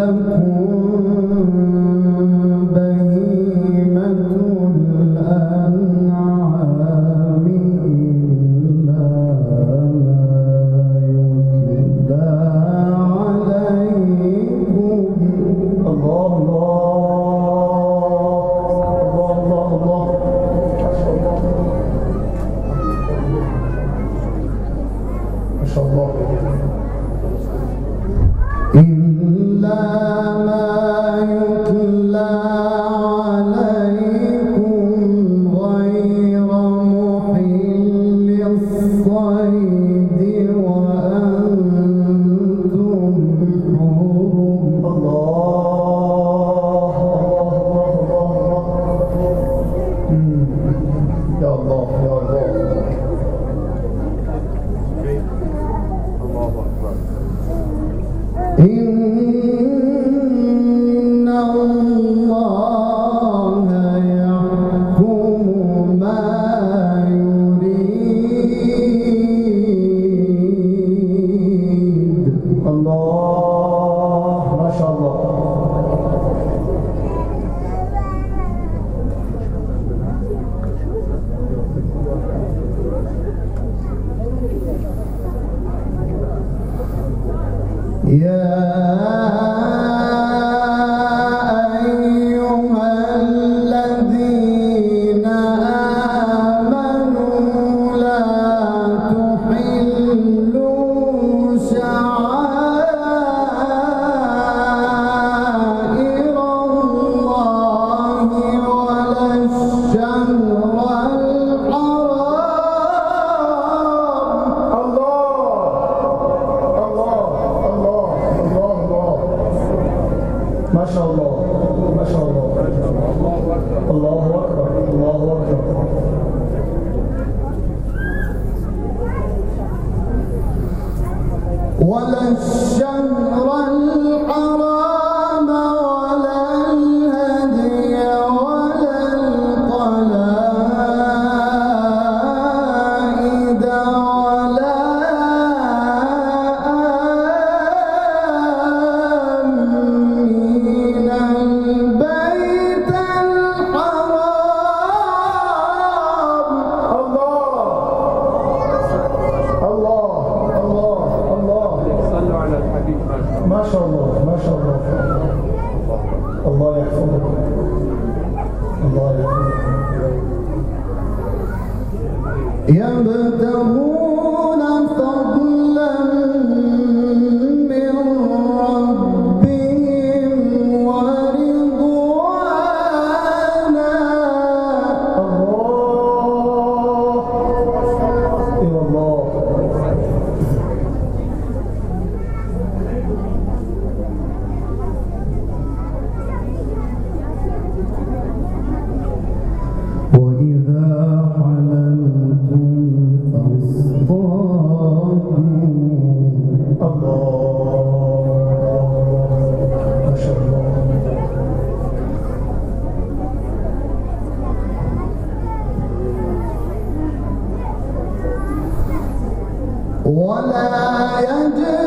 لكم ولا يجرمنكم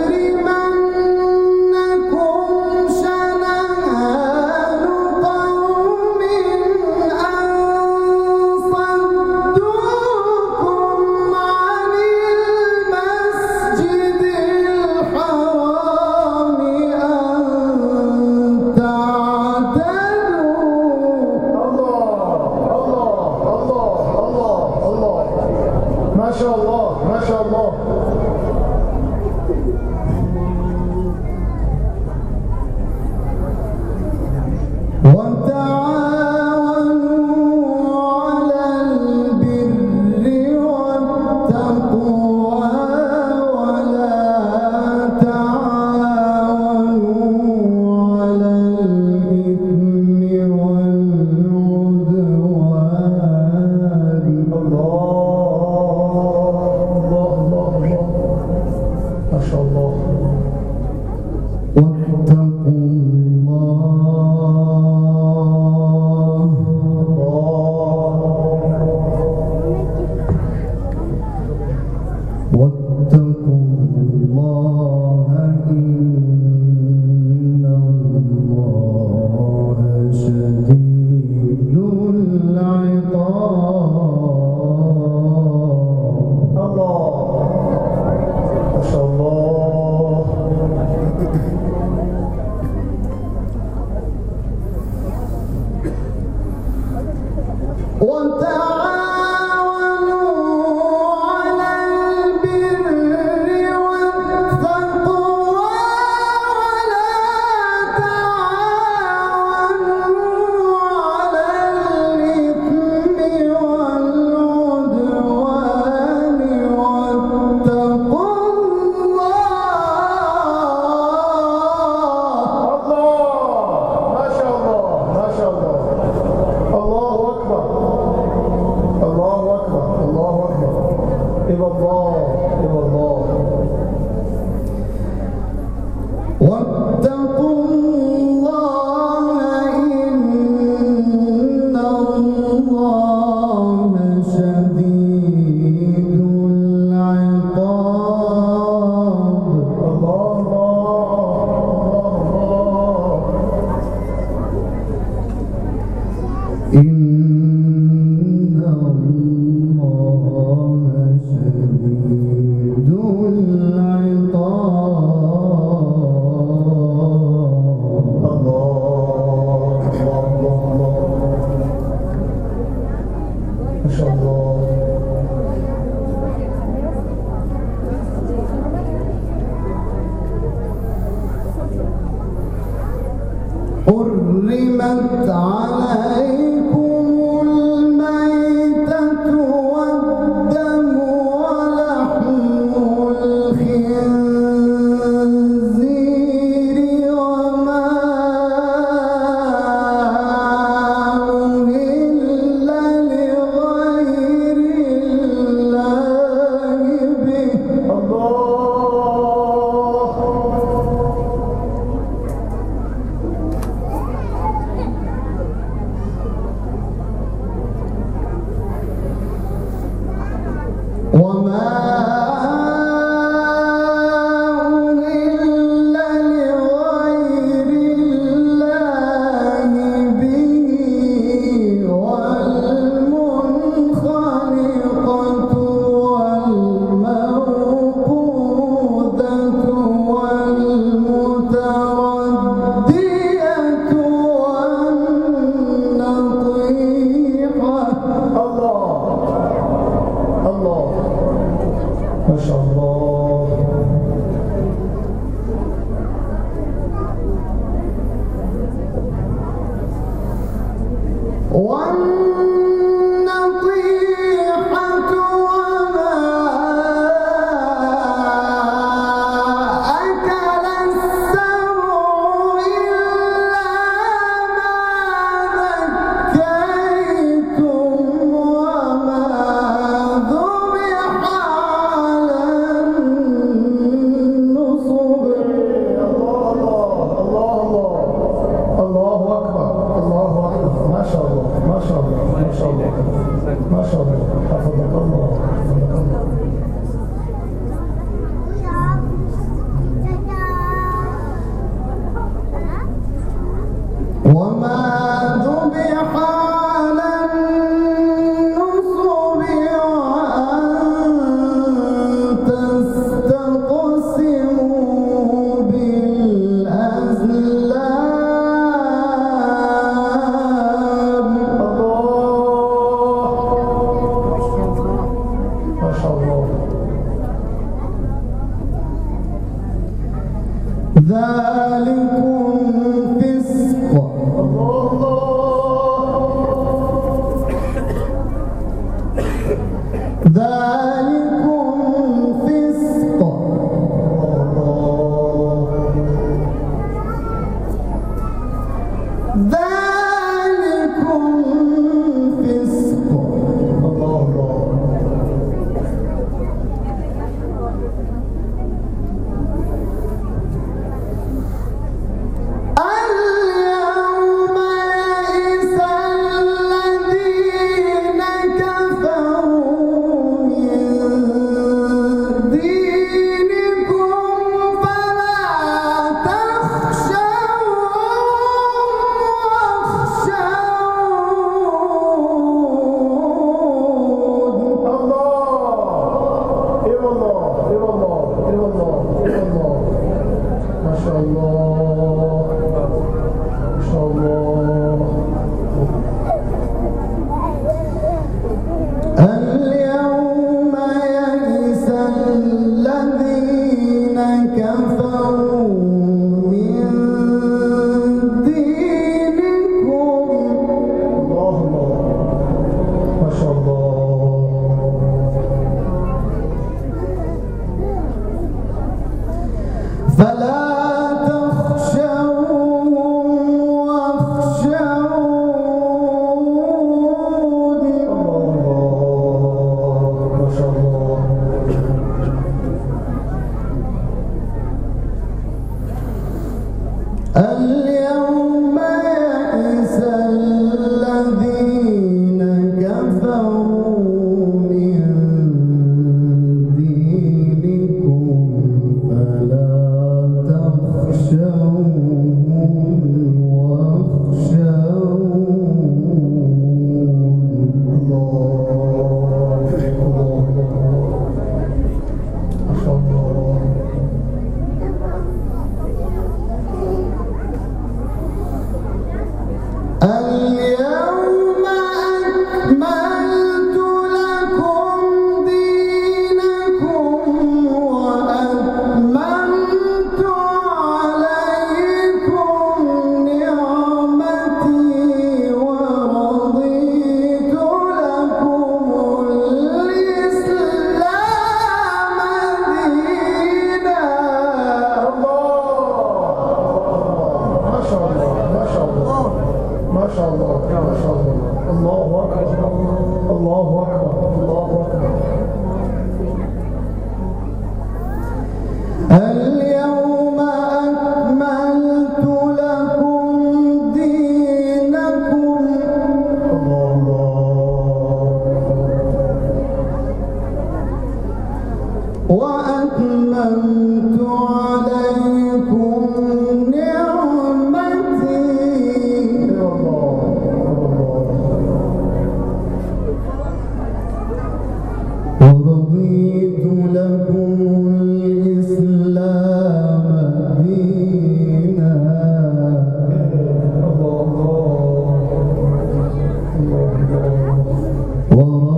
ورا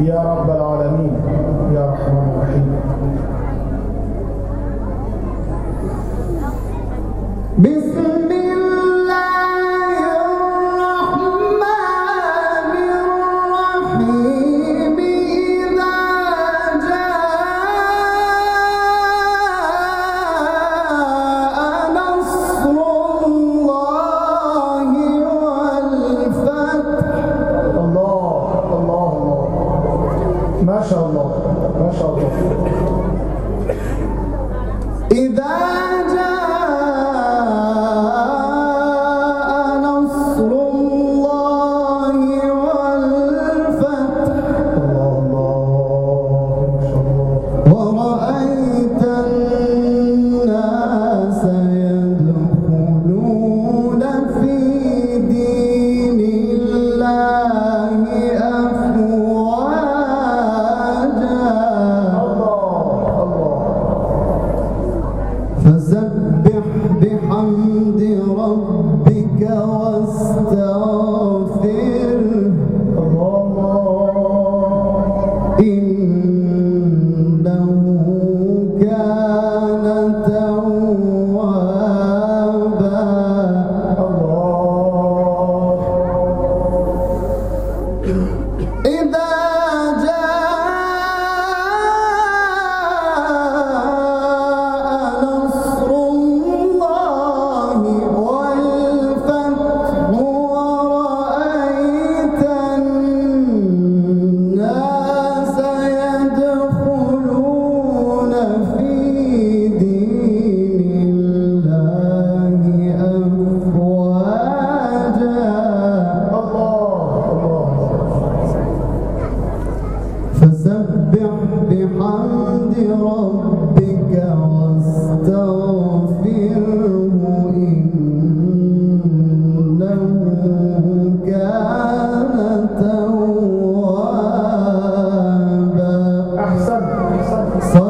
يا رب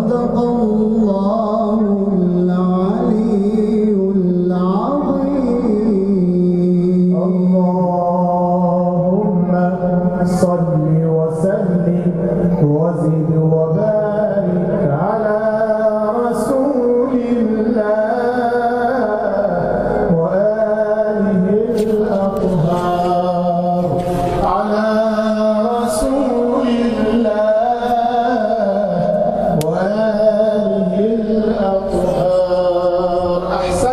صدق الله